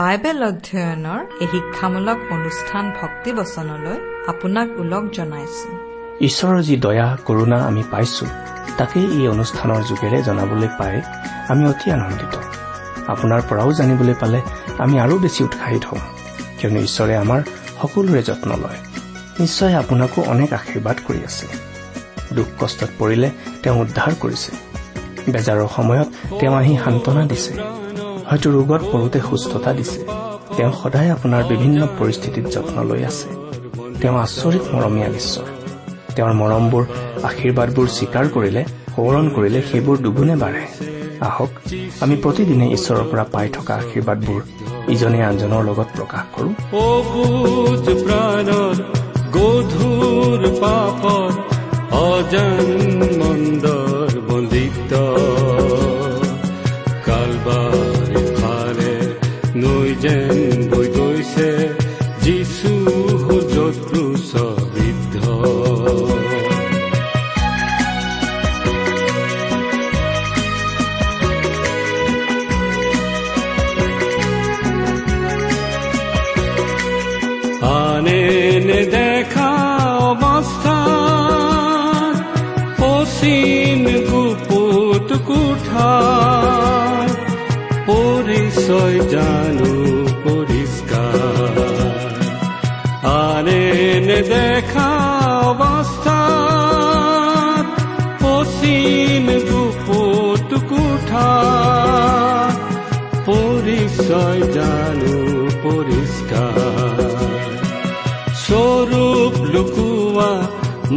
Bible অধ্যয়নৰ এই শিক্ষামূলক অনুষ্ঠান ভক্তিবচনলৈ আপোনাক ওলগ জনাইছো। ঈশ্বৰৰ যি দয়া কৰোণা আমি পাইছো তাকেই এই অনুষ্ঠানৰ যোগেৰে জনাবলৈ পাই আমি অতি আনন্দিত। আপোনাৰ পৰাও জানিবলৈ পালে আমি আৰু বেছি উৎসাহিত হওঁ কিয়নো ঈশ্বৰে আমাৰ সকলোৰে যত্ন লয়। নিশ্চয় আপোনাকো অনেক আশীৰ্বাদ কৰি আছে। দুখ কষ্টত পৰিলে তেওঁ উদ্ধাৰ কৰিছে। বেজাৰৰ সময়ত তেওঁ আহি সান্তনা দিছে। হয়তো ৰোগত পৰোতে সুস্থতা দিছে। তেওঁ সদায় আপোনাৰ বিভিন্ন পৰিস্থিতিত যত্ন লৈ আছে। তেওঁ আচৰিত মৰমীয়া ঈশ্বৰ তেওঁৰ মৰমবোৰ আশীৰ্বাদবোৰ স্বীকাৰ কৰিলে সোঁৱৰণ কৰিলে সেইবোৰ দুগুণে বাঢ়ে। আহক আমি প্ৰতিদিনে ঈশ্বৰৰ পৰা পাই থকা আশীৰ্বাদবোৰ ইজনে আনজনৰ লগত প্ৰকাশ কৰো। গধুৰ পাপত অজান মন্দৰ বন্দিত। বিষয় জানু পরিষ্কার। আরে নে দেখা অবস্থা অসীম গুপট কুঠা পরিচয় জানো পরিষ্কার। স্বরূপ লুকুয়া,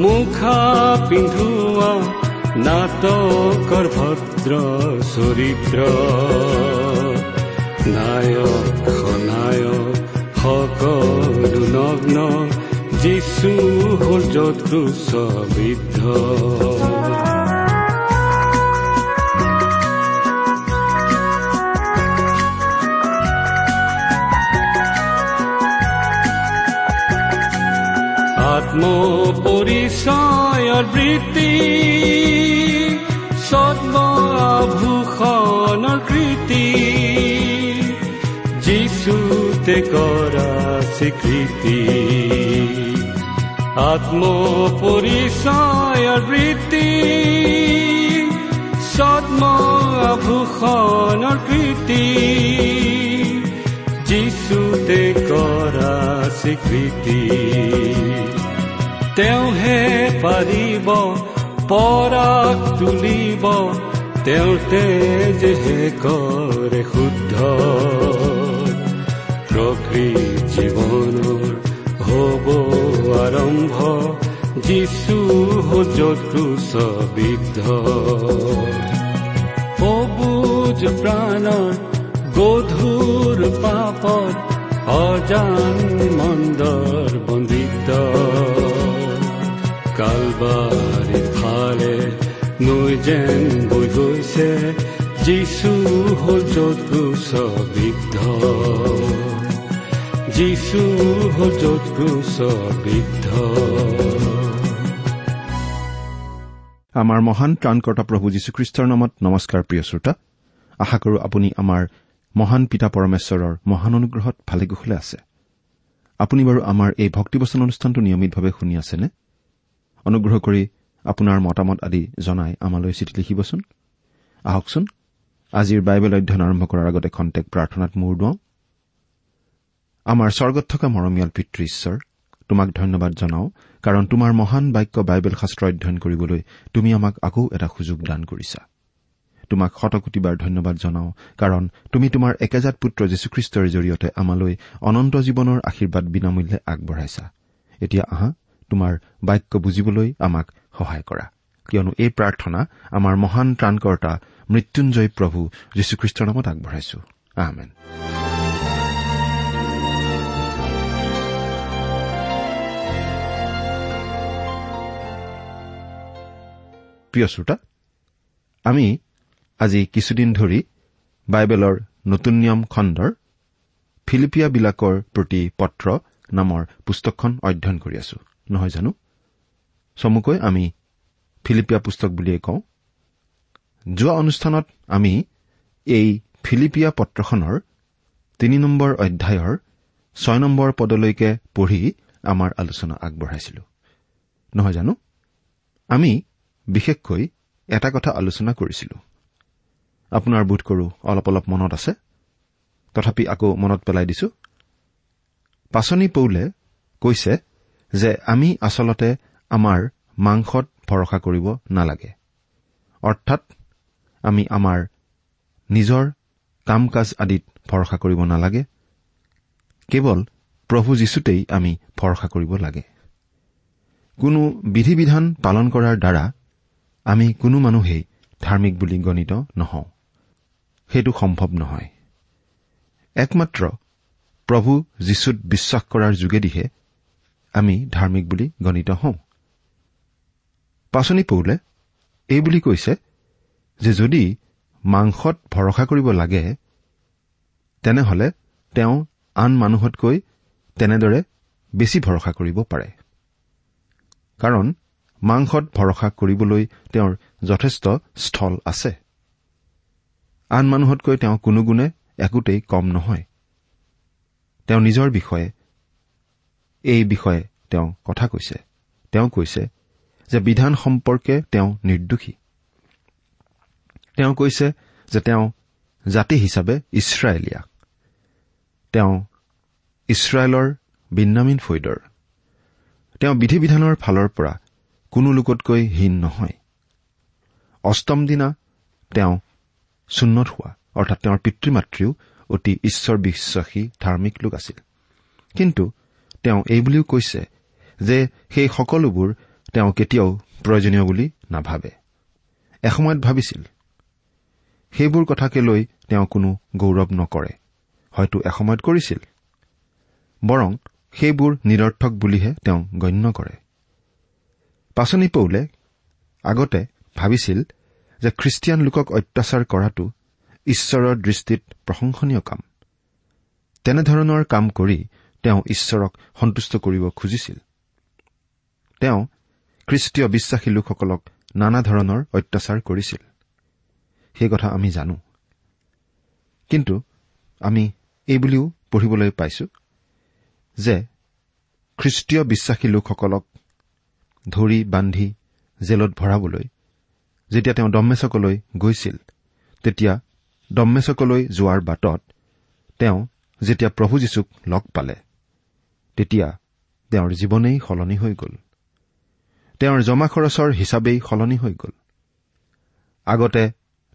মুখা পিন্ধুয়া নাটকর ভদ্র চরিত্ৰ নায়ক খনায়ক সকলো নগ্ন যিচু হ'ল যত্ৰু বৃদ্ধ আত্ম পৰিচয়ৰ বৃত্তি সদ্মভূষণৰ কৃতি কৰা স্বীকৃতি আত্ম বৃত্তি সদ্মভূষণৰ কৃতি যিচুতে কৰা স্বীকৃতি তেওঁহে পাৰিব পৰাক তুলিব তেওঁৰ তেজহে কৰে শুদ্ধ প্ৰকৃত জীৱনৰ হ'ব আৰম্ভ যিচু যত্ৰুচ বিদ্ধ সবুজ প্ৰাণৰ গধুৰ পাপত অজান মন্দৰ বন্দিত কালবাৰীৰ ফালে নৈ যেন বৈ গৈছে যিচু যত্ৰুচ বিদ্ধ যিচু হ'ল যত্ৰুচ বিদ্ধ। আমাৰ মহান ত্ৰাণকৰ্তা প্ৰভু যীশুখ্ৰীষ্টৰ নামত নমস্কাৰ প্ৰিয় শ্ৰোতা। আশা কৰো আপুনি আমাৰ মহান পিতা পৰমেশ্বৰৰ মহান অনুগ্ৰহত ভালে কুশলে আছে। আপুনি বাৰু আমাৰ এই ভক্তিবচন অনুষ্ঠানটো নিয়মিতভাৱে শুনি আছেনে? অনুগ্ৰহ কৰি আপোনাৰ মতামত আদি জনাই আমালৈ চিঠি লিখিবচোন। আহকচোন। আজিৰ বাইবেল অধ্যয়ন আৰম্ভ কৰাৰ আগতে খন্তেক প্ৰাৰ্থনাত মূৰ দুৱাওঁ। আমাৰ স্বৰ্গত থকা মৰমীয়াল পিতৃ ঈশ্বৰ তোমাক ধন্যবাদ জনাওঁ কাৰণ তোমাৰ মহান বাক্য বাইবেল শাস্ত্ৰ অধ্যয়ন কৰিবলৈ তুমি আমাক আকৌ এটা সুযোগ দান কৰিছা। তোমাক শতকোটিবাৰ ধন্যবাদ জনাওঁ কাৰণ তুমি তোমাৰ একেজাত পুত্ৰ যীশুখ্ৰীষ্টৰ জৰিয়তে আমালৈ অনন্ত জীৱনৰ আশীৰ্বাদ বিনামূল্যে আগবঢ়াইছা। এতিয়া আহা তোমাৰ বাক্য বুজিবলৈ আমাক সহায় কৰা। কিয়নো এই প্ৰাৰ্থনা আমাৰ মহান ত্ৰাণকৰ্তা মৃত্যুঞ্জয় প্ৰভু যীশুখ্ৰীষ্টৰ নামত আগবঢ়াইছো। আহমেন প্ৰিয় শ্ৰোতা আমি আজি কিছুদিন ধৰি বাইবেলৰ নতুন নিয়ম খণ্ডৰ ফিলিপিয়াবিলাকৰ প্ৰতি পত্ৰ নামৰ পুস্তকখন অধ্যয়ন কৰি আছো। নহয় জানো? চমুকৈ আমি ফিলিপিয়া পুস্তক বুলিয়েই কওঁ। যোৱা অনুষ্ঠানত আমি এই ফিলিপিয়া পত্ৰখনৰ তিনি নম্বৰ অধ্যায়ৰ ছয় নম্বৰ পদলৈকে পঢ়ি আমাৰ আলোচনা আগবঢ়াইছিলো। নহয় জানো? আমি বিশেষকৈ এটা কথা আলোচনা কৰিছিলো। আপোনাৰ বোধ কৰো অলপ অলপ মনত আছে। তথাপি আকৌ মনত পেলাই দিছো। পাচনি পৌলে কৈছে যে আমি আচলতে আমাৰ মাংসত ভৰসা কৰিব নালাগে। অৰ্থাৎ আমি আমাৰ নিজৰ কাম কাজ আদিত ভৰসা কৰিব নালাগে। কেৱল প্ৰভু যীশুতেই আমি ভৰসা কৰিব লাগে। কোনো বিধি বিধান পালন কৰাৰ দ্বাৰা আমি কোনো মানুহেই ধাৰ্মিক বুলি গণিত নহওঁ। সেইটো সম্ভৱ নহয়। একমাত্ৰ প্ৰভু যীশুত বিশ্বাস কৰাৰ যোগেদিহে আমি ধাৰ্মিক বুলি গণিত হওঁ। পাচনি পৌলে এই বুলি কৈছে যে যদি মাংসত ভৰসা কৰিব লাগে তেনেহলে তেওঁ আন মানুহতকৈ তেনেদৰে বেছি ভৰসা কৰিব পাৰে। কাৰণ মাংসত ভৰসা কৰিবলৈ তেওঁৰ যথেষ্ট স্থল আছে। আন মানুহতকৈ তেওঁ কোনো গুণে একোতেই কম নহয়। তেওঁ নিজৰ বিষয়ে এই বিষয়ে তেওঁ কথা কৈছে। তেওঁ কৈছে যে বিধান সম্পৰ্কে তেওঁ নিৰ্দোষী। তেওঁ কৈছে যে তেওঁ জাতি হিচাপে ইছৰাইলীয়া। তেওঁ ইছৰাইলৰ বিন্যামিন ফৈদৰ। তেওঁ বিধি বিধানৰ ফালৰ পৰা কোনো লোকতকৈ হীন নহয়। অষ্টম দিনা তেওঁ চুন্নত হোৱা অৰ্থাৎ তেওঁৰ পিতৃ মাতৃও অতি ঈশ্বৰ বিশ্বাসী ধাৰ্মিক লোক আছিল। কিন্তু তেওঁ এইবুলিও কৈছে যে সেই সকলোবোৰ তেওঁ কেতিয়াও প্ৰয়োজনীয় বুলি নাভাবে। এসময়ত ভাবিছিল সেইবোৰ কথাকে লৈ তেওঁ কোনো গৌৰৱ নকৰে। হয়তো এসময়ত কৰিছিল। বৰং সেইবোৰ নিৰৰ্থক বুলিহে তেওঁ গণ্য কৰে। পাচনি পৌলে আগতে ভাবিছিল যে খ্ৰীষ্টিয়ান লোকক অত্যাচাৰ কৰাটো ঈশ্বৰৰ দৃষ্টিত প্ৰশংসনীয় কাম। তেনেধৰণৰ কাম কৰি তেওঁ ঈশ্বৰক সন্তুষ্ট কৰিব খুজিছিল। তেওঁ খ্ৰীষ্টীয় বিশ্বাসী লোকসকলক নানা ধৰণৰ অত্যাচাৰ কৰিছিল। সেই কথা আমি জানো। কিন্তু আমি এইবুলিও পঢ়িবলৈ পাইছো যে খ্ৰীষ্টীয় বিশ্বাসী লোকসকলক ধৰি বান্ধি জেলত ভৰাবলৈ। যেতিয়া তেওঁ দম্মেচকলৈ গৈছিল তেতিয়া দম্মেচকলৈ যোৱাৰ বাটত তেওঁ যেতিয়া প্ৰভু যীশুক লগ পালে তেতিয়া তেওঁৰ জীৱনেই সলনি হৈ গ'ল। তেওঁৰ জমা খৰচৰ হিচাপেই সলনি হৈ গ'ল। আগতে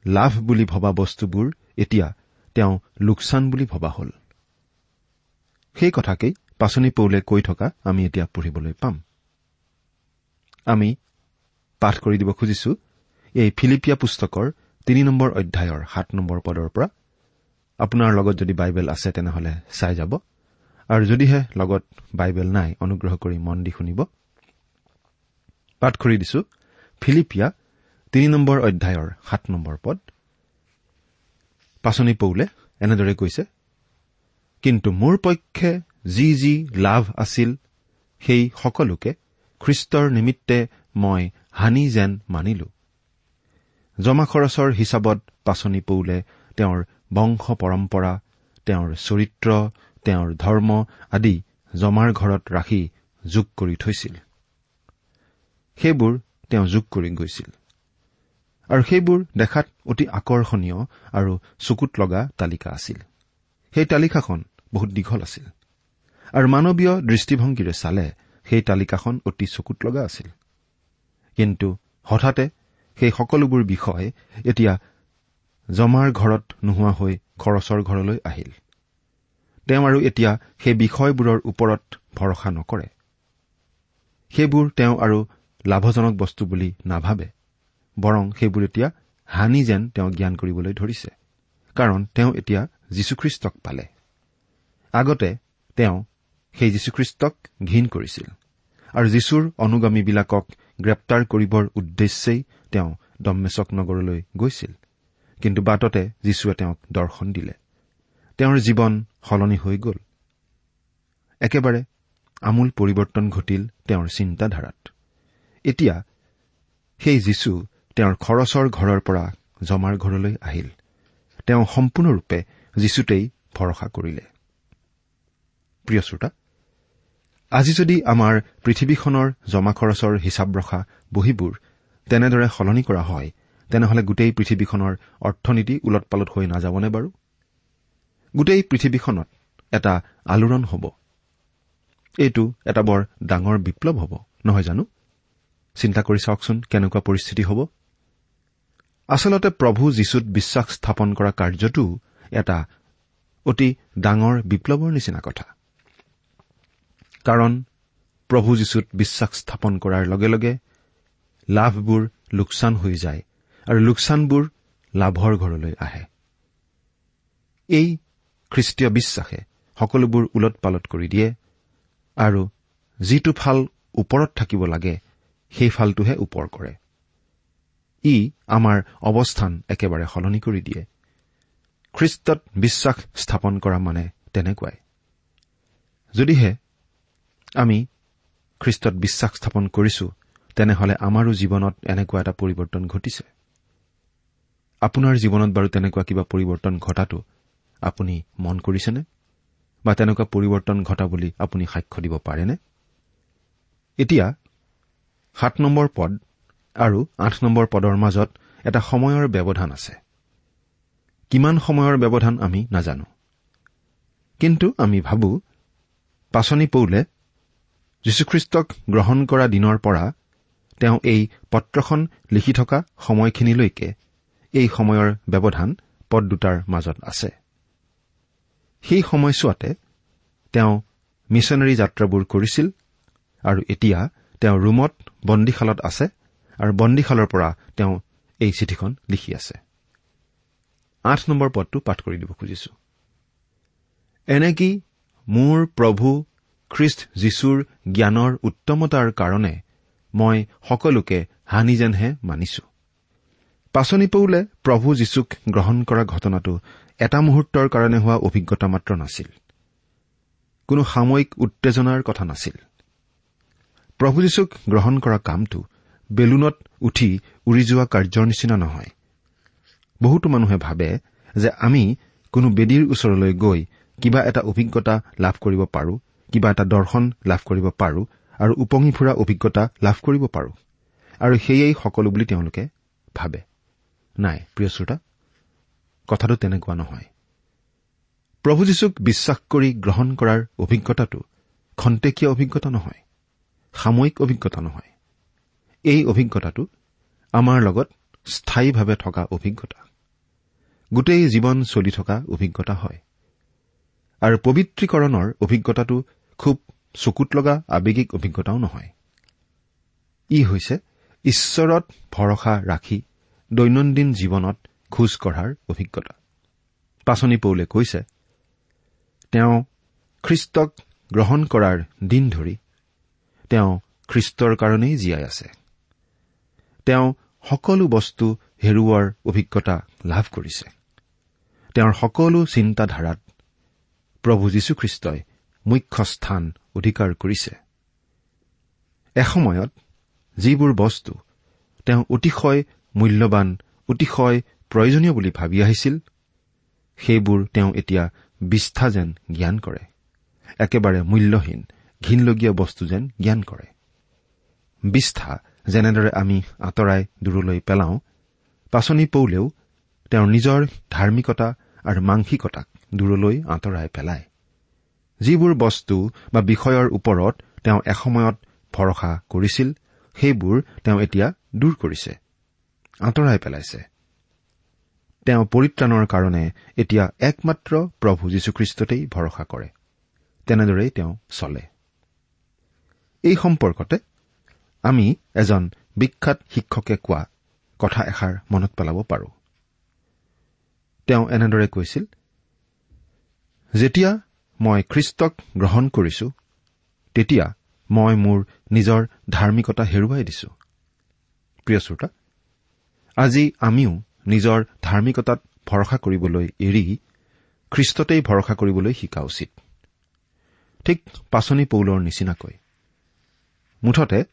লাভ বুলি ভবা বস্তুবোৰ এতিয়া তেওঁ লোকচান বুলি ভবা হ'ল। সেই কথাকেই পাচনি পৌলে কৈ থকা আমি এতিয়া পঢ়িবলৈ পাম। আমি পাঠ কৰি দিব খুজিছো এই ফিলিপিয়া পুস্তকৰ তিনি নম্বৰ অধ্যায়ৰ সাত নম্বৰ পদৰ পৰা। আপোনাৰ লগত যদি বাইবেল আছে তেনেহলে চাই যাব। আৰু যদিহে লগত বাইবেল নাই অনুগ্ৰহ কৰি মন দি শুনিব। পাঠ কৰি দিছো ফিলিপিয়া তিনি নম্বৰ অধ্যায়ৰ সাত নম্বৰ পদ। পাচনি পৌলে এনেদৰে কৈছে কিন্তু মোৰ পক্ষে যি যি লাভ আছিল সেই সকলোকে খ্ৰীষ্টৰ নিমিত্তে মই হানি যেন মানিলো। জমা খৰচৰ হিচাপত পাচনি পৌলে তেওঁৰ বংশ পৰম্পৰা তেওঁৰ চৰিত্ৰ তেওঁৰ ধৰ্ম আদি জমাৰ ঘৰত ৰাখি যোগ কৰি থৈছিল। সেইবোৰ তেওঁ যোগ কৰি গৈছিল। আৰু সেইবোৰ দেখাত অতি আকৰ্ষণীয় আৰু চকুত লগা তালিকা আছিল। সেই তালিকাখন বহুত দীঘল আছিল। আৰু মানৱীয় দৃষ্টিভংগীৰে চালে সেই তালিকাখন অতি চকুত লগা আছিল। কিন্তু হঠাতে সেই সকলোবোৰ বিষয় এতিয়া জমাৰ ঘৰত নোহোৱা হৈ খৰচৰ ঘৰলৈ আহিল। তেওঁ আৰু এতিয়া সেই বিষয়বোৰৰ ওপৰত ভৰসা নকৰে। সেইবোৰ তেওঁ আৰু লাভজনক বস্তু বুলি নাভাবে বৰং সেইবোৰ এতিয়া হানি যেন তেওঁ জ্ঞান কৰিবলৈ ধৰিছে। কাৰণ তেওঁ এতিয়া যীশুখ্ৰীষ্টক পালে। আগতে তেওঁ সেই যীশুখ্ৰীষ্টক ঘীন কৰিছিল। আৰু যীশুৰ অনুগামীবিলাকক গ্ৰেপ্তাৰ কৰিবৰ উদ্দেশ্যেই তেওঁ দম্মেচক নগৰলৈ গৈছিল। কিন্তু বাটতে যীশুৱে তেওঁক দৰ্শন দিলে। তেওঁৰ জীৱন সলনি হৈ গ'ল। একেবাৰে আমূল পৰিৱৰ্তন ঘটিল তেওঁৰ চিন্তাধাৰাত। এতিয়া সেই যীশু তেওঁৰ খৰচৰ ঘৰৰ পৰা জমাৰ ঘৰলৈ আহিল। তেওঁ সম্পূৰ্ণৰূপে যীশুতেই ভৰসা কৰিলে। প্ৰিয় শ্ৰোতা আজি যদি আমাৰ পৃথিৱীখনৰ জমা খৰচৰ হিচাপ ৰখা বহীবোৰ তেনেদৰে সলনি কৰা হয় তেনেহলে গোটেই পৃথিৱীখনৰ অৰ্থনীতি ওলট পালট হৈ নাযাবনে বাৰু? গোটেই পৃথিৱীখনত এটা আলোড়ন হ'ব। এইটো এটা বৰ ডাঙৰ বিপ্লৱ হ'ব নহয় জানো? চিন্তা কৰি চাওকচোন কেনেকুৱা পৰিস্থিতি হ'ব। আচলতে প্ৰভু যীশুত বিশ্বাস স্থাপন কৰা কাৰ্যটো এটা অতি ডাঙৰ বিপ্লৱৰ নিচিনা কথা। কাৰণ প্ৰভু যীশুত বিশ্বাস স্থাপন কৰাৰ লগে লগে লাভবোৰ লোকচান হৈ যায় আৰু লোকচানবোৰ লাভৰ ঘৰলৈ আহে। এই খ্ৰীষ্টীয় বিশ্বাসে সকলোবোৰ ওলট পালট কৰি দিয়ে আৰু যিটো ফাল ওপৰত থাকিব লাগে সেই ফালটোহে ওপৰ কৰে। ই আমাৰ অৱস্থান একেবাৰে সলনি কৰি দিয়ে। খ্ৰীষ্টত বিশ্বাস স্থাপন কৰা মানে তেনেকুৱাই। যদিহে আমি খ্ৰীষ্টত বিশ্বাস স্থাপন কৰিছো তেনেহলে আমাৰো জীৱনত এনেকুৱা এটা পৰিৱৰ্তন ঘটিছে। আপোনাৰ জীৱনত বাৰু তেনেকুৱা কিবা পৰিৱৰ্তন ঘটাটো আপুনি মন কৰিছেনে? বা তেনেকুৱা পৰিৱৰ্তন ঘটা বুলি আপুনি সাক্ষ্য দিব পাৰেনে? এতিয়া সাত নম্বৰ পদ আৰু আঠ নম্বৰ পদৰ মাজত এটা সময়ৰ ব্যৱধান আছে। কিমান সময়ৰ ব্যৱধান আমি নাজানো। কিন্তু আমি ভাবো পাচনি পৌলে যীশুখ্ৰীষ্টক গ্ৰহণ কৰা দিনৰ পৰা তেওঁ এই পত্ৰখন লিখি থকা সময়খিনিলৈকে এই সময়ৰ ব্যৱধান পদ দুটাৰ মাজত আছে। সেই সময়ছোৱাতে তেওঁ মিছনেৰী যাত্ৰাবোৰ কৰিছিল আৰু এতিয়া তেওঁ ৰুমত বন্দীশালত আছে আৰু বন্দীশালৰ পৰা তেওঁ এই চিঠিখন লিখি আছে। আঠ নম্বৰ পদটো পাঠ কৰি দিব খুজিছো। এনেকি মোৰ প্ৰভু খ্ৰীষ্ট যীশুৰ জ্ঞানৰ উত্তমতাৰ কাৰণে মই সকলোকে হানি যেনহে মানিছো। পাচনি পৌলে প্ৰভু যীশুক গ্ৰহণ কৰা ঘটনাটো এটা মুহূৰ্তৰ কাৰণে হোৱা অভিজ্ঞতা মাত্ৰ নাছিল। কোনো সাময়িক উত্তেজনাৰ কথা নাছিল। প্ৰভু যীশুক গ্ৰহণ কৰা কামটো বেলুনত উঠি উৰি যোৱা কাৰ্যৰ নিচিনা নহয়। বহুতো মানুহে ভাবে যে আমি কোনো বেদীৰ ওচৰলৈ গৈ কিবা এটা অভিজ্ঞতা লাভ কৰিব পাৰো কিবা এটা দৰ্শন লাভ কৰিব পাৰো আৰু উপঙি ফুৰা অভিজ্ঞতা লাভ কৰিব পাৰো। আৰু সেয়েই সকলো বুলি তেওঁলোকে ভাবে। নাই প্ৰিয় শ্ৰোতা কথাটো তেনেকুৱা নহয়। প্ৰভু যীশুক বিশ্বাস কৰি গ্ৰহণ কৰাৰ অভিজ্ঞতাটো খন্তেকীয়া অভিজ্ঞতা নহয় সাময়িক অভিজ্ঞতা নহয়। এই অভিজ্ঞতাটো আমাৰ লগত স্থায়ীভাৱে থকা অভিজ্ঞতা। গোটেই জীৱন চলি থকা অভিজ্ঞতা হয়। আৰু পবিত্ৰীকৰণৰ অভিজ্ঞতাটো খুব চকুত লগা আৱেগিক অভিজ্ঞতাও নহয়। ই হৈছে ঈশ্বৰত ভৰসা ৰাখি দৈনন্দিন জীৱনত খোজ কঢ়াৰ অভিজ্ঞতা। পাচনি পৌলে কৈছে তেওঁ খ্ৰীষ্টক গ্ৰহণ কৰাৰ দিন ধৰি তেওঁ খ্ৰীষ্টৰ কাৰণেই জীয়াই আছে। তেওঁ সকলো বস্তু হেৰুওৱাৰ অভিজ্ঞতা লাভ কৰিছে। তেওঁৰ সকলো চিন্তাধাৰাত প্ৰভু যীশুখ্ৰীষ্টই মুখ্য স্থান অধিকাৰ কৰিছে। এসময়ত যিবোৰ বস্তু তেওঁ অতিশয় মূল্যৱান অতিশয় প্ৰয়োজনীয় বুলি ভাবি আহিছিল সেইবোৰ তেওঁ এতিয়া বিষ্ঠা যেন জ্ঞান কৰে। একেবাৰে মূল্যহীন ঘীনলগীয়া বস্তু যেন জ্ঞান কৰে। বিষ্ঠা যেনেদৰে আমি আঁতৰাই দূৰলৈ পেলাওঁ পাচনি পৌলেও তেওঁৰ নিজৰ ধাৰ্মিকতা আৰু মাংসিকতাক দূৰলৈ আঁতৰাই পেলায়। যিবোৰ বস্তু বা বিষয়ৰ ওপৰত তেওঁ এসময়ত ভৰসা কৰিছিল সেইবোৰ তেওঁ এতিয়া দূৰ কৰিছে আঁতৰাই পেলাইছে। তেওঁ পৰিত্ৰাণৰ কাৰণে এতিয়া একমাত্ৰ প্ৰভু যীশুখ্ৰীষ্টতেই ভৰসা কৰে তেনেদৰেই তেওঁ চলে। এই সম্পৰ্কতে আমি এজন বিখ্যাত শিক্ষকে কোৱা কথা এষাৰ মনত পেলাব পাৰো। তেওঁ এনেদৰে কৈছিল যেতিয়া মই খ্ৰীষ্টক গ্ৰহণ কৰিছো তেতিয়া মই মোৰ নিজৰ ধাৰ্মিকতা হেৰুৱাই দিছো। প্ৰিয় শ্ৰোতা আজি আমিও নিজৰ ধাৰ্মিকতাত ভৰসা কৰিবলৈ এৰি খ্ৰীষ্টতেই ভৰসা কৰিবলৈ শিকা উচিত। ঠিক পাচনি পৌলৰ নিচিনাকৈ। মুঠতে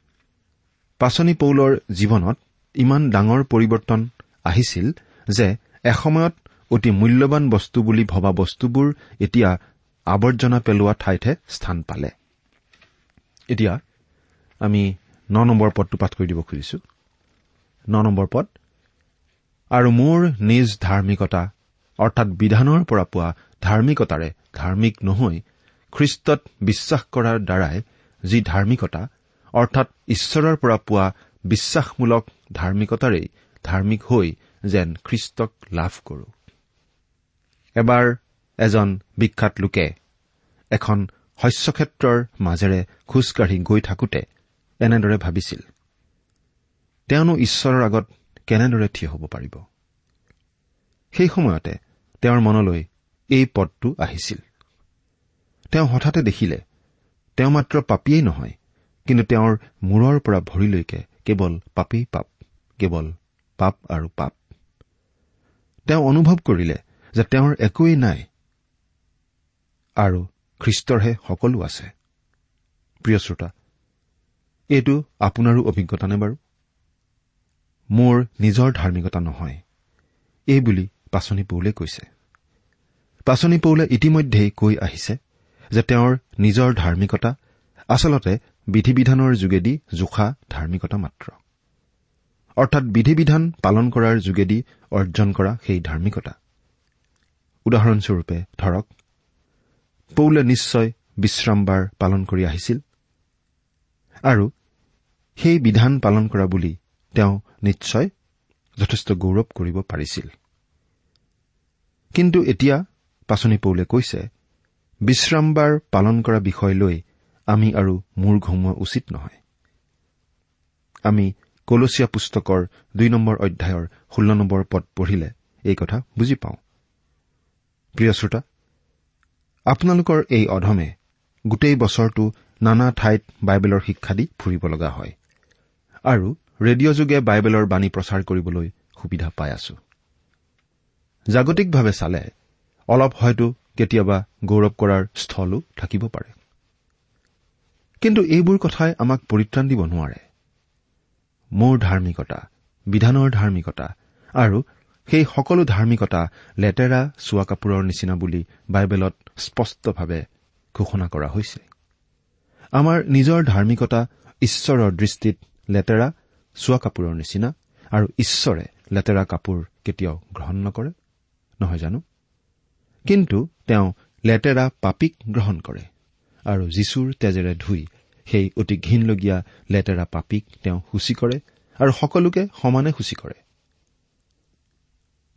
পাচনি পৌলৰ জীৱনত ইমান ডাঙৰ পৰিৱৰ্তন আহিছিল যে এসময়ত অতি মূল্যৱান বস্তু বুলি ভবা বস্তুবোৰ এতিয়া আৱৰ্জনা পেলোৱা ঠাইতহে স্থান পালে। এতিয়া আমি ন নম্বৰ পদটো পাঠ কৰি দিব খুজিছো। ন নম্বৰ পদ আৰু মোৰ নিজ ধাৰ্মিকতা অৰ্থাৎ বিধানৰ পৰা পোৱা ধাৰ্মিকতাৰে ধাৰ্মিক নহৈ খ্ৰীষ্টত বিশ্বাস কৰাৰ দ্বাৰাই যি ধাৰ্মিকতা অৰ্থাৎ ঈশ্বৰৰ পৰা পোৱা বিশ্বাসমূলক ধাৰ্মিকতাৰেই ধাৰ্মিক হৈ যেন খ্ৰীষ্টক লাভ কৰো। এবাৰ এজন বিখ্যাত লোকে এখন শস্যক্ষেত্ৰৰ মাজেৰে খোজকাঢ়ি গৈ থাকোতে এনেদৰে ভাবিছিল তেওঁনো ঈশ্বৰৰ আগত কেনেদৰে থিয় হ'ব পাৰিব? সেই সময়তে তেওঁৰ মনলৈ এই পদটো আহিছিল। তেওঁ হঠাতে দেখিলে তেওঁ মাত্ৰ পাপীয়েই নহয় কিন্তু তেওঁৰ মূৰৰ পৰা ভৰিলৈকে কেৱল পাপেই পাপ কেৱল পাপ আৰু পাপ। তেওঁ অনুভৱ কৰিলে যে তেওঁৰ একোৱেই নাই আৰু খ্ৰীষ্টৰহে সকলো আছে। প্ৰিয় শ্ৰোতা এইটো আপোনাৰো অভিজ্ঞতা নে বাৰু? মোৰ নিজৰ ধাৰ্মিকতা নহয় এই বুলি পাচনি পৌলে কৈছে। পাচনি পৌলে ইতিমধ্যেই কৈ আহিছে যে তেওঁৰ নিজৰ ধাৰ্মিকতা আচলতে বিধি বিধানৰ যোগেদি জোখা ধাৰ্মিকতা মাত্ৰ। অৰ্থাৎ বিধি বিধান পালন কৰাৰ যোগেদি অৰ্জন কৰা সেই ধাৰ্মিকতা। উদাহৰণস্বৰূপে ধৰক পৌলে নিশ্চয় বিশ্ৰামবাৰ পালন কৰি আহিছিল। আৰু সেই বিধান পালন কৰা বুলি তেওঁ নিশ্চয় যথেষ্ট গৌৰৱ কৰিব পাৰিছিল। কিন্তু এতিয়া পাচনি পৌলে কৈছে বিশ্ৰামবাৰ পালন কৰা বিষয় লৈ আমি আৰু মূৰ ঘমোৱা উচিত নহয়। আমি কলচীয়া পুস্তকৰ দুই নম্বৰ অধ্যায়ৰ ষোল্ল নম্বৰ পদ পঢ়িলে এই কথা বুজি পাওঁ। প্ৰিয় শ্ৰোতা আপোনালোকৰ এই অধমে গোটেই বছৰটো নানা ঠাইত বাইবেলৰ শিক্ষা দি ফুৰিব লগা হয় আৰু ৰেডিঅ' যোগে বাইবেলৰ বাণী প্ৰচাৰ কৰিবলৈ সুবিধা পাই আছো। জাগতিকভাৱে চালে অলপ হয়তো কেতিয়াবা গৌৰৱ কৰাৰ স্থলো থাকিব পাৰে। কিন্তু এইবোৰ কথাই আমাক পৰিত্ৰাণ দিব নোৱাৰে। মোৰ ধাৰ্মিকতা বিধানৰ ধাৰ্মিকতা আৰু সেই সকলো ধাৰ্মিকতা লেতেৰা চোৱা কাপোৰৰ নিচিনা বুলি বাইবেলত স্পষ্টভাৱে ঘোষণা কৰা হৈছে। আমাৰ নিজৰ ধাৰ্মিকতা ঈশ্বৰৰ দৃষ্টিত লেতেৰা চোৱা কাপোৰৰ নিচিনা আৰু ঈশ্বৰে লেতেৰা কাপোৰ কেতিয়াও গ্ৰহণ নকৰে নহয় জানো? কিন্তু তেওঁ লেতেৰা পাপীক গ্ৰহণ কৰে আৰু যীশুৰ তেজেৰে ধুই সেই অতি ঘীনলগীয়া লেতেৰা পাপীক তেওঁ সূচী কৰে আৰু সকলোকে সমানে সূচী কৰে।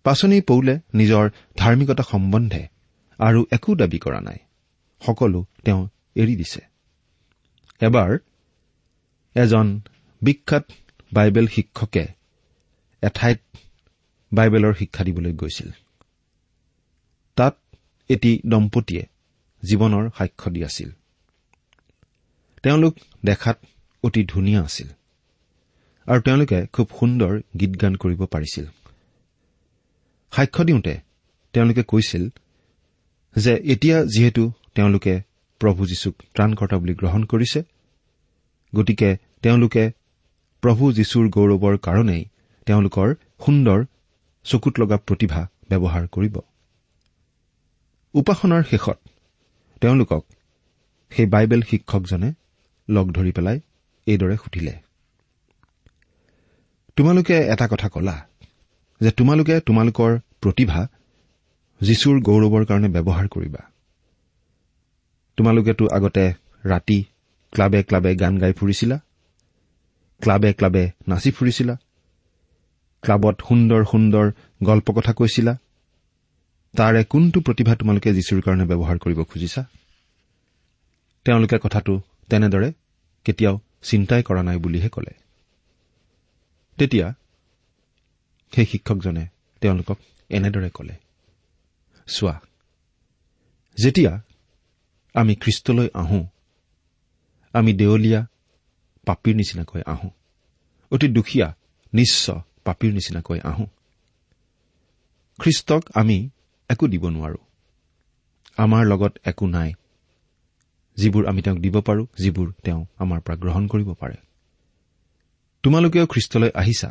পাচনি পৌলে নিজৰ ধাৰ্মিকতা সম্বন্ধে আৰু একো দাবী কৰা নাই। সকলো তেওঁ এৰি দিছে। এবাৰ এজন বিখ্যাত বাইবেল শিক্ষকে এঠাইত বাইবেলৰ শিক্ষা দিবলৈ গৈছিল। তাত এটি দম্পতীয়ে জীৱনৰ সাক্ষ্য দি আছিল। তেওঁলোক দেখাত অতি ধুনীয়া আছিল। আৰু তেওঁলোকে খুব সুন্দৰ গীত গান কৰিব পাৰিছিল। সাক্ষ্য দিওঁতে তেওঁলোকে কৈছিল যে এতিয়া যিহেতু তেওঁলোকে প্ৰভু যীশুক ত্ৰাণকৰ্তা বুলি গ্ৰহণ কৰিছে গতিকে তেওঁলোকে প্ৰভু যীশুৰ গৌৰৱৰ কাৰণেই তেওঁলোকৰ সুন্দৰ চকুত লগা প্ৰতিভা ব্যৱহাৰ কৰিব। উপাসনাৰ শেষত তেওঁলোকক সেই বাইবেল শিক্ষকজনে লগ ধৰি পেলাই এইদৰে সুধিলে তোমালোকে এটা কথা কলা যে তোমালোকে তোমালোকৰ প্ৰতিভা যীশুৰ গৌৰৱৰ কাৰণে ব্যৱহাৰ কৰিবা। তোমালোকেতো আগতে ৰাতি ক্লাবে ক্লাবে গান গাই ফুৰিছিলা ক্লাবে ক্লাবে নাচি ফুৰিছিলা ক্লাবত সুন্দৰ সুন্দৰ গল্প কথা কৈছিলা তাৰে কোনটো প্ৰতিভা তোমালোকে যীশুৰ কাৰণে ব্যৱহাৰ কৰিব খুজিছা? তেওঁলোকে কথাটো তেনেদৰে কেতিয়াও চিন্তাই কৰা নাই বুলিহে কলে। তেতিয়া সেই শিক্ষকজনে তেওঁলোকক এনেদৰে কলে চোৱা যেতিয়া আমি খ্ৰীষ্টলৈ আহোঁ আমি দেৱলীয়া পাপীৰ নিচিনাকৈ আহোঁ অতি দুখীয়া নিশ্চ পাপীৰ নিচিনাকৈ আহোঁ খ্ৰীষ্টক আমি একো দিব নোৱাৰো। আমাৰ লগত একো নাই যিবোৰ আমি তেওঁক দিব পাৰো যিবোৰ তেওঁ আমাৰ পৰা গ্ৰহণ কৰিব পাৰে। তোমালোকেও খ্ৰীষ্টলৈ আহিছা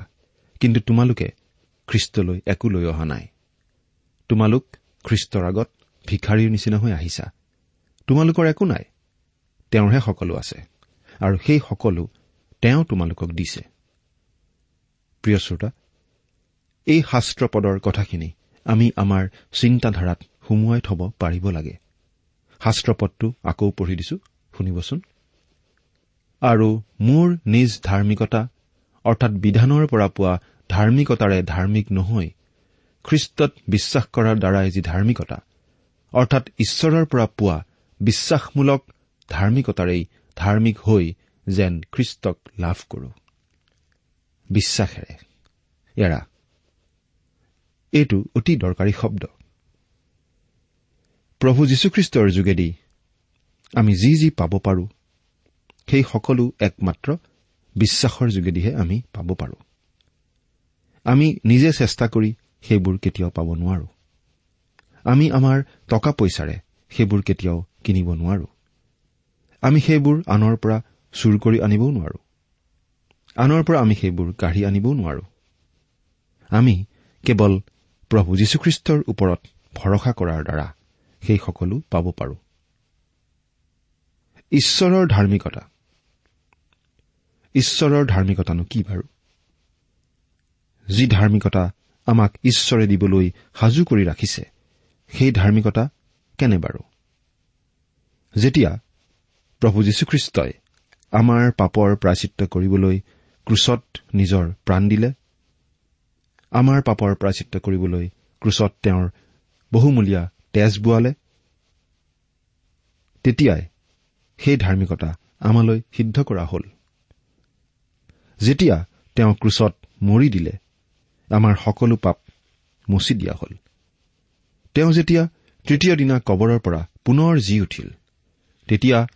কিন্তু তোমালোকে খ্ৰীষ্টলৈ একো লৈ অহা নাই। তোমালোক খ্ৰীষ্টৰ আগত ভিখাৰীৰ নিচিনা হৈ আহিছা। তোমালোকৰ একো নাই। তেওঁৰহে সকলো আছে। আৰু সেই সকলো তেওঁ তোমালোকক দিছে। প্ৰিয় শ্ৰোতা এই শাস্ত্ৰপদৰ কথাখিনি আমি আমাৰ চিন্তাধাৰাত সুমুৱাই থব পাৰিব লাগে। শাস্ত্ৰপদটো আকৌ পঢ়ি দিছো শুনিবচোন। আৰু মোৰ নিজ ধাৰ্মিকতা অৰ্থাৎ বিধানৰ পৰা পোৱা ধাৰ্মিকতাৰে ধাৰ্মিক নহৈ খ্ৰীষ্টত বিশ্বাস কৰাৰ দ্বাৰাই যি ধাৰ্মিকতা অৰ্থাৎ ঈশ্বৰৰ পৰা পোৱা বিশ্বাসমূলক ধাৰ্মিকতাৰেই ধাৰ্মিক হৈ যেন খ্ৰীষ্টক লাভ কৰো। বিশ্বাসেৰে। এইটো অতি দৰকাৰী শব্দ। প্ৰভু যীশুখ্ৰীষ্টৰ যোগেদি আমি যি যি পাব পাৰোঁ সেই সকলো একমাত্ৰ বিশ্বাসৰ যোগেদিহে আমি পাব পাৰোঁ। আমি নিজে চেষ্টা কৰি সেইবোৰ কেতিয়াও পাব নোৱাৰো। আমি আমাৰ টকা পইচাৰে সেইবোৰ কেতিয়াও কিনিব নোৱাৰো। আমি সেইবোৰ আনৰ পৰা চুৰ কৰি আনিবও নোৱাৰো। আনৰ পৰা আমি সেইবোৰ কাঢ়ি আনিবও নোৱাৰো। আমি কেৱল প্ৰভু যীশুখ্ৰীষ্টৰ ওপৰত ভৰসা কৰাৰ দ্বাৰা সেই সকলো পাব পাৰো। ঈশ্বৰৰ ধাৰ্মিকতা। ঈশ্বৰৰ ধাৰ্মিকতানো কি বাৰু? যি ধাৰ্মিকতা আমাক ঈশ্বৰে দিবলৈ সাজু কৰি ৰাখিছে সেই ধাৰ্মিকতা কেনে বাৰু? যেতিয়া প্ৰভু যীশুখ্ৰীষ্টই আমাৰ পাপৰ প্ৰাচিত্ৰ কৰিবলৈ ক্ৰুচত নিজৰ প্ৰাণ দিলে আমাৰ পাপৰ প্ৰাচিত্ৰ কৰিবলৈ ক্ৰুচত তেওঁৰ বহুমূলীয়া তেজ বোৱালে তেতিয়াই সেই ধাৰ্মিকতা আমালৈ সিদ্ধ কৰা হ'ল। যেতিয়া তেওঁ ক্ৰুচত মৰি দিলে আমাৰ সকলো পাপ মচি দিয়া হ'ল। তেওঁ যেতিয়া তৃতীয় দিনা কবৰৰ পৰা পুনৰ জি উঠিল তেতিয়া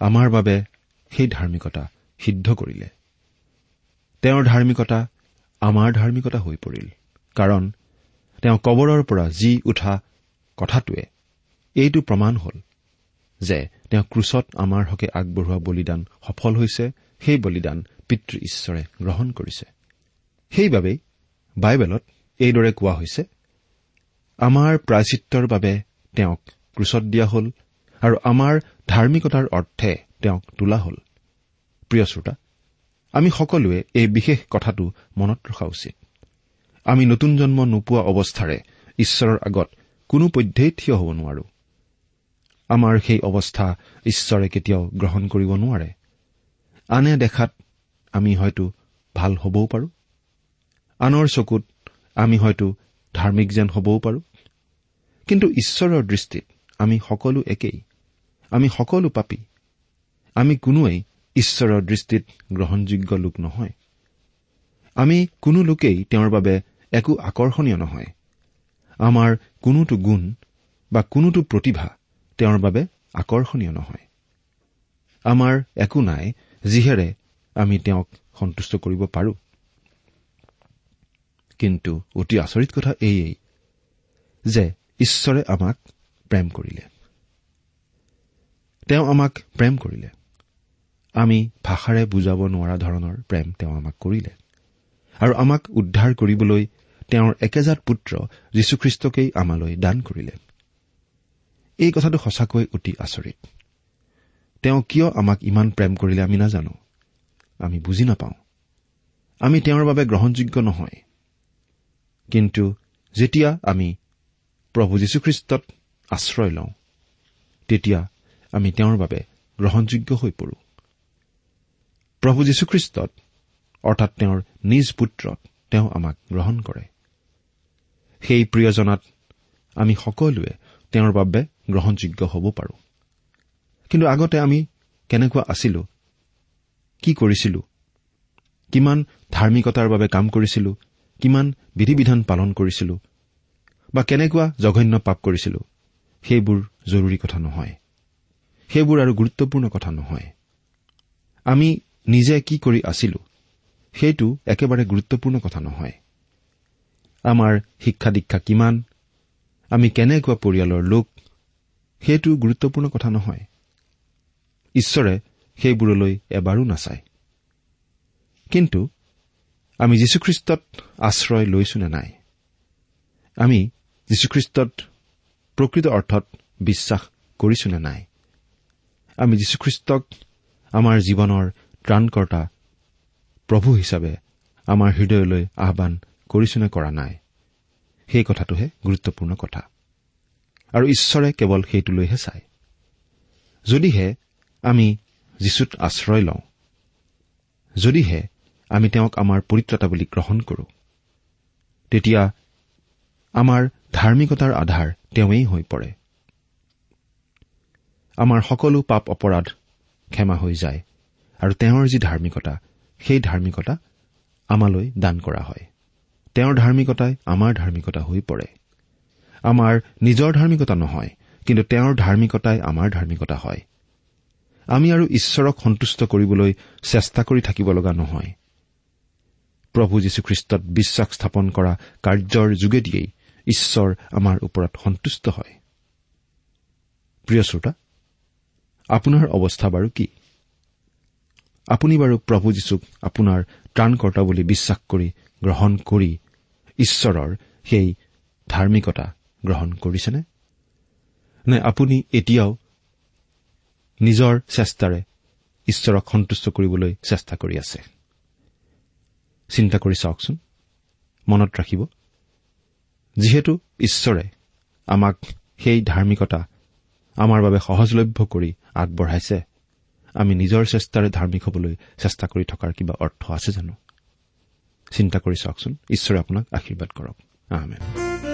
আমাৰ বাবে সেই ধাৰ্মিকতা সিদ্ধ কৰিলে। তেওঁৰ ধাৰ্মিকতা আমাৰ ধাৰ্মিকতা হৈ পৰিল কাৰণ তেওঁ কবৰৰ পৰা জি উঠা কথাটোৱে এইটো প্ৰমাণ হ'ল যে তেওঁ ক্ৰুচত আমাৰ হকে আগবঢ়োৱা বলিদান সফল হৈছে সেই বলিদান পিতৃ ঈশ্বৰে গ্ৰহণ কৰিছে। সেইবাবেই বাইবেলত এইদৰে কোৱা হৈছে আমাৰ প্ৰায়চিত্ৰৰ বাবে তেওঁক ক্ৰুচত দিয়া হ'ল আৰু আমাৰ ধাৰ্মিকতাৰ অৰ্থে তেওঁক তোলা হ'ল। প্ৰিয় শ্ৰোতা আমি সকলোৱে এই বিশেষ কথাটো মনত ৰখা উচিত। আমি নতুন জন্ম নোপোৱা অৱস্থাৰে ঈশ্বৰৰ আগত কোনো পধ্যেই থিয় হ'ব নোৱাৰো। আমাৰ সেই অৱস্থা ঈশ্বৰে কেতিয়াও গ্ৰহণ কৰিব নোৱাৰে। আনে দেখাত আমি হয়তো ভাল হবও পাৰো। আনৰ চকুত আমি হয়তো ধাৰ্মিক যেন হবও পাৰো। কিন্তু ঈশ্বৰৰ দৃষ্টিত আমি সকলো একেই। আমি সকলো পাপী। আমি কোনোৱেই ঈশ্বৰৰ দৃষ্টিত গ্ৰহণযোগ্য লোক নহয়। আমি কোনো লোকেই তেওঁৰ বাবে একো আকৰ্ষণীয় নহয়। আমাৰ কোনোটো গুণ বা কোনোটো প্ৰতিভা তেওঁৰ বাবে আকৰ্ষণীয় নহয়। আমাৰ একো নাই যিহেৰে আমি তেওঁক সন্তুষ্ট কৰিব পাৰো। কিন্তু অতি আচৰিত কথা এইয়েই যে ঈশ্বৰে আমাক প্ৰেম কৰিলে। তেওঁ আমাক প্ৰেম কৰিলে। আমি ভাষাৰে বুজাব নোৱাৰা ধৰণৰ প্ৰেম তেওঁ আমাক কৰিলে। আৰু আমাক উদ্ধাৰ কৰিবলৈ তেওঁৰ একেজাত পুত্ৰ যীশুখ্ৰীষ্টকেই আমালৈ দান কৰিলে। এই কথাটো সঁচাকৈ অতি আচৰিত। তেওঁ কিয় আমাক ইমান প্ৰেম কৰিলে আমি নাজানো। আমি বুজি নাপাওঁ। আমি তেওঁৰ বাবে গ্ৰহণযোগ্য নহয়। কিন্তু যেতিয়া আমি প্ৰভু যীশুখ্ৰীষ্টত আশ্ৰয় লওঁ তেতিয়া আমি তেওঁৰ বাবে গ্ৰহণযোগ্য হৈ পৰো। প্ৰভু যীশুখ্ৰীষ্টত অৰ্থাৎ তেওঁৰ নিজ পুত্ৰত তেওঁ আমাক গ্ৰহণ কৰে। সেই প্ৰিয়জনাত আমি সকলোৱে তেওঁৰ বাবে গ্ৰহণযোগ্য হ'ব পাৰো। কিন্তু আগতে আমি কেনেকুৱা আছিলো কি কৰিছিলো কিমান ধাৰ্মিকতাৰ বাবে কাম কৰিছিলো কিমান বিধি বিধান পালন কৰিছিলো বা কেনেকুৱা জঘন্য পাপ কৰিছিলো সেইবোৰ জৰুৰী কথা নহয়। সেইবোৰ আৰু গুৰুত্বপূৰ্ণ কথা নহয়। আমি নিজে কি কৰি আছিলো সেইটো একেবাৰে গুৰুত্বপূৰ্ণ কথা নহয়। আমাৰ শিক্ষা দীক্ষা কিমান আমি কেনেকুৱা পৰিয়ালৰ লোক সেইটো গুৰুত্বপূৰ্ণ কথা নহয়। ঈশ্বৰে সেইবোৰলৈ এবাৰো নাচায়। কিন্তু আমি যীশুখ্ৰীষ্টত আশ্ৰয় লৈছো নে নাই? আমি যীশুখ্ৰীষ্টত প্ৰকৃত অৰ্থত বিশ্বাস কৰিছো নে নাই? আমি যীশুখ্ৰীষ্টক আমাৰ জীৱনৰ ত্ৰাণকৰ্তা প্ৰভু হিচাপে আমাৰ হৃদয়লৈ আহান কৰিছো নে কৰা নাই? সেই কথাটোহে গুৰুত্বপূৰ্ণ কথা। আৰু ঈশ্বৰে কেৱল সেইটোলৈহে চায়। যদিহে আমি যীশুত আশ্ৰয় লওঁ যদিহে আমি তেওঁক আমাৰ পৰিত্ৰতা বুলি গ্ৰহণ কৰো। তেতিয়া আমাৰ ধাৰ্মিকতাৰ আধাৰ তেওঁৱেই হৈ পৰে। আমাৰ সকলো পাপ অপৰাধ ক্ষমা হৈ যায় আৰু তেওঁৰ যি ধাৰ্মিকতা সেই ধাৰ্মিকতা আমালৈ দান কৰা হয়। তেওঁৰ ধাৰ্মিকতাই আমাৰ ধাৰ্মিকতা হৈ পৰে। আমাৰ নিজৰ ধাৰ্মিকতা নহয় কিন্তু তেওঁৰ ধাৰ্মিকতাই আমাৰ ধাৰ্মিকতা হয়। আমি আৰু ঈশ্বৰক সন্তুষ্ট কৰিবলৈ চেষ্টা কৰি থাকিব লগা নহয়। প্ৰভু যীশুখ্ৰীষ্টত বিশ্বাস স্থাপন কৰা কাৰ্যৰ যোগেদিয়েই ঈশ্বৰ আমাৰ ওপৰত সন্তুষ্ট হয়। প্ৰিয় শ্ৰোতা আপোনাৰ অৱস্থা বাৰু কি? আপুনি বাৰু প্ৰভু যীশুক আপোনাৰ ত্ৰাণকৰ্তা বুলি বিশ্বাস কৰি গ্ৰহণ কৰি ঈশ্বৰৰ সেই ধাৰ্মিকতা গ্ৰহণ কৰিছেনে? নে আপুনি এতিয়াও নিজৰ চেষ্টাৰে ঈশ্বৰক সন্তুষ্ট কৰিবলৈ চেষ্টা কৰি আছে? চিন্তা কৰি চাওকচোন। মনত ৰাখিব। যিহেতু ঈশ্বৰে আমাক সেই ধাৰ্মিকতা আমাৰ বাবে সহজলভ্য কৰি আগবঢ়াইছে আমি নিজৰ চেষ্টাৰে ধাৰ্মিক হবলৈ চেষ্টা কৰি থকাৰ কিবা অৰ্থ আছে জানো? চিন্তা কৰি চাওকচোন। ঈশ্বৰে আপোনাক আশীৰ্বাদ কৰক। ইমান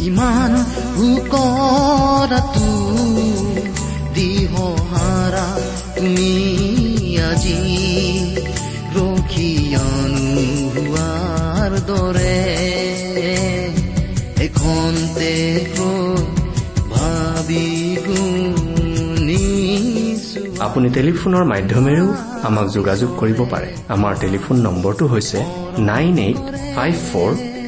ইমান উকৰাটো দিহাৰা তুমি আজি ৰখিয়ানো হোৱাৰ দৰে এখন ভাবি আপুনি টেলিফোনৰ মাধ্যমেৰেও আমাক যোগাযোগ কৰিব পাৰে। আমাৰ টেলিফোন নম্বৰটো হৈছে nine eight five four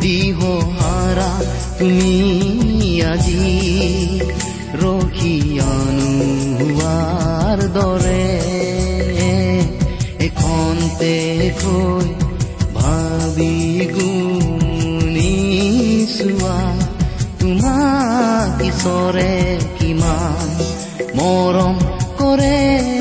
দিহাৰা তুমি আজি ৰখিয়ানোৱাৰ দৰে এখন কৈ ভাবি গুণি চোৱা তোমাক ঈশ্বৰে কিমান মৰম কৰে।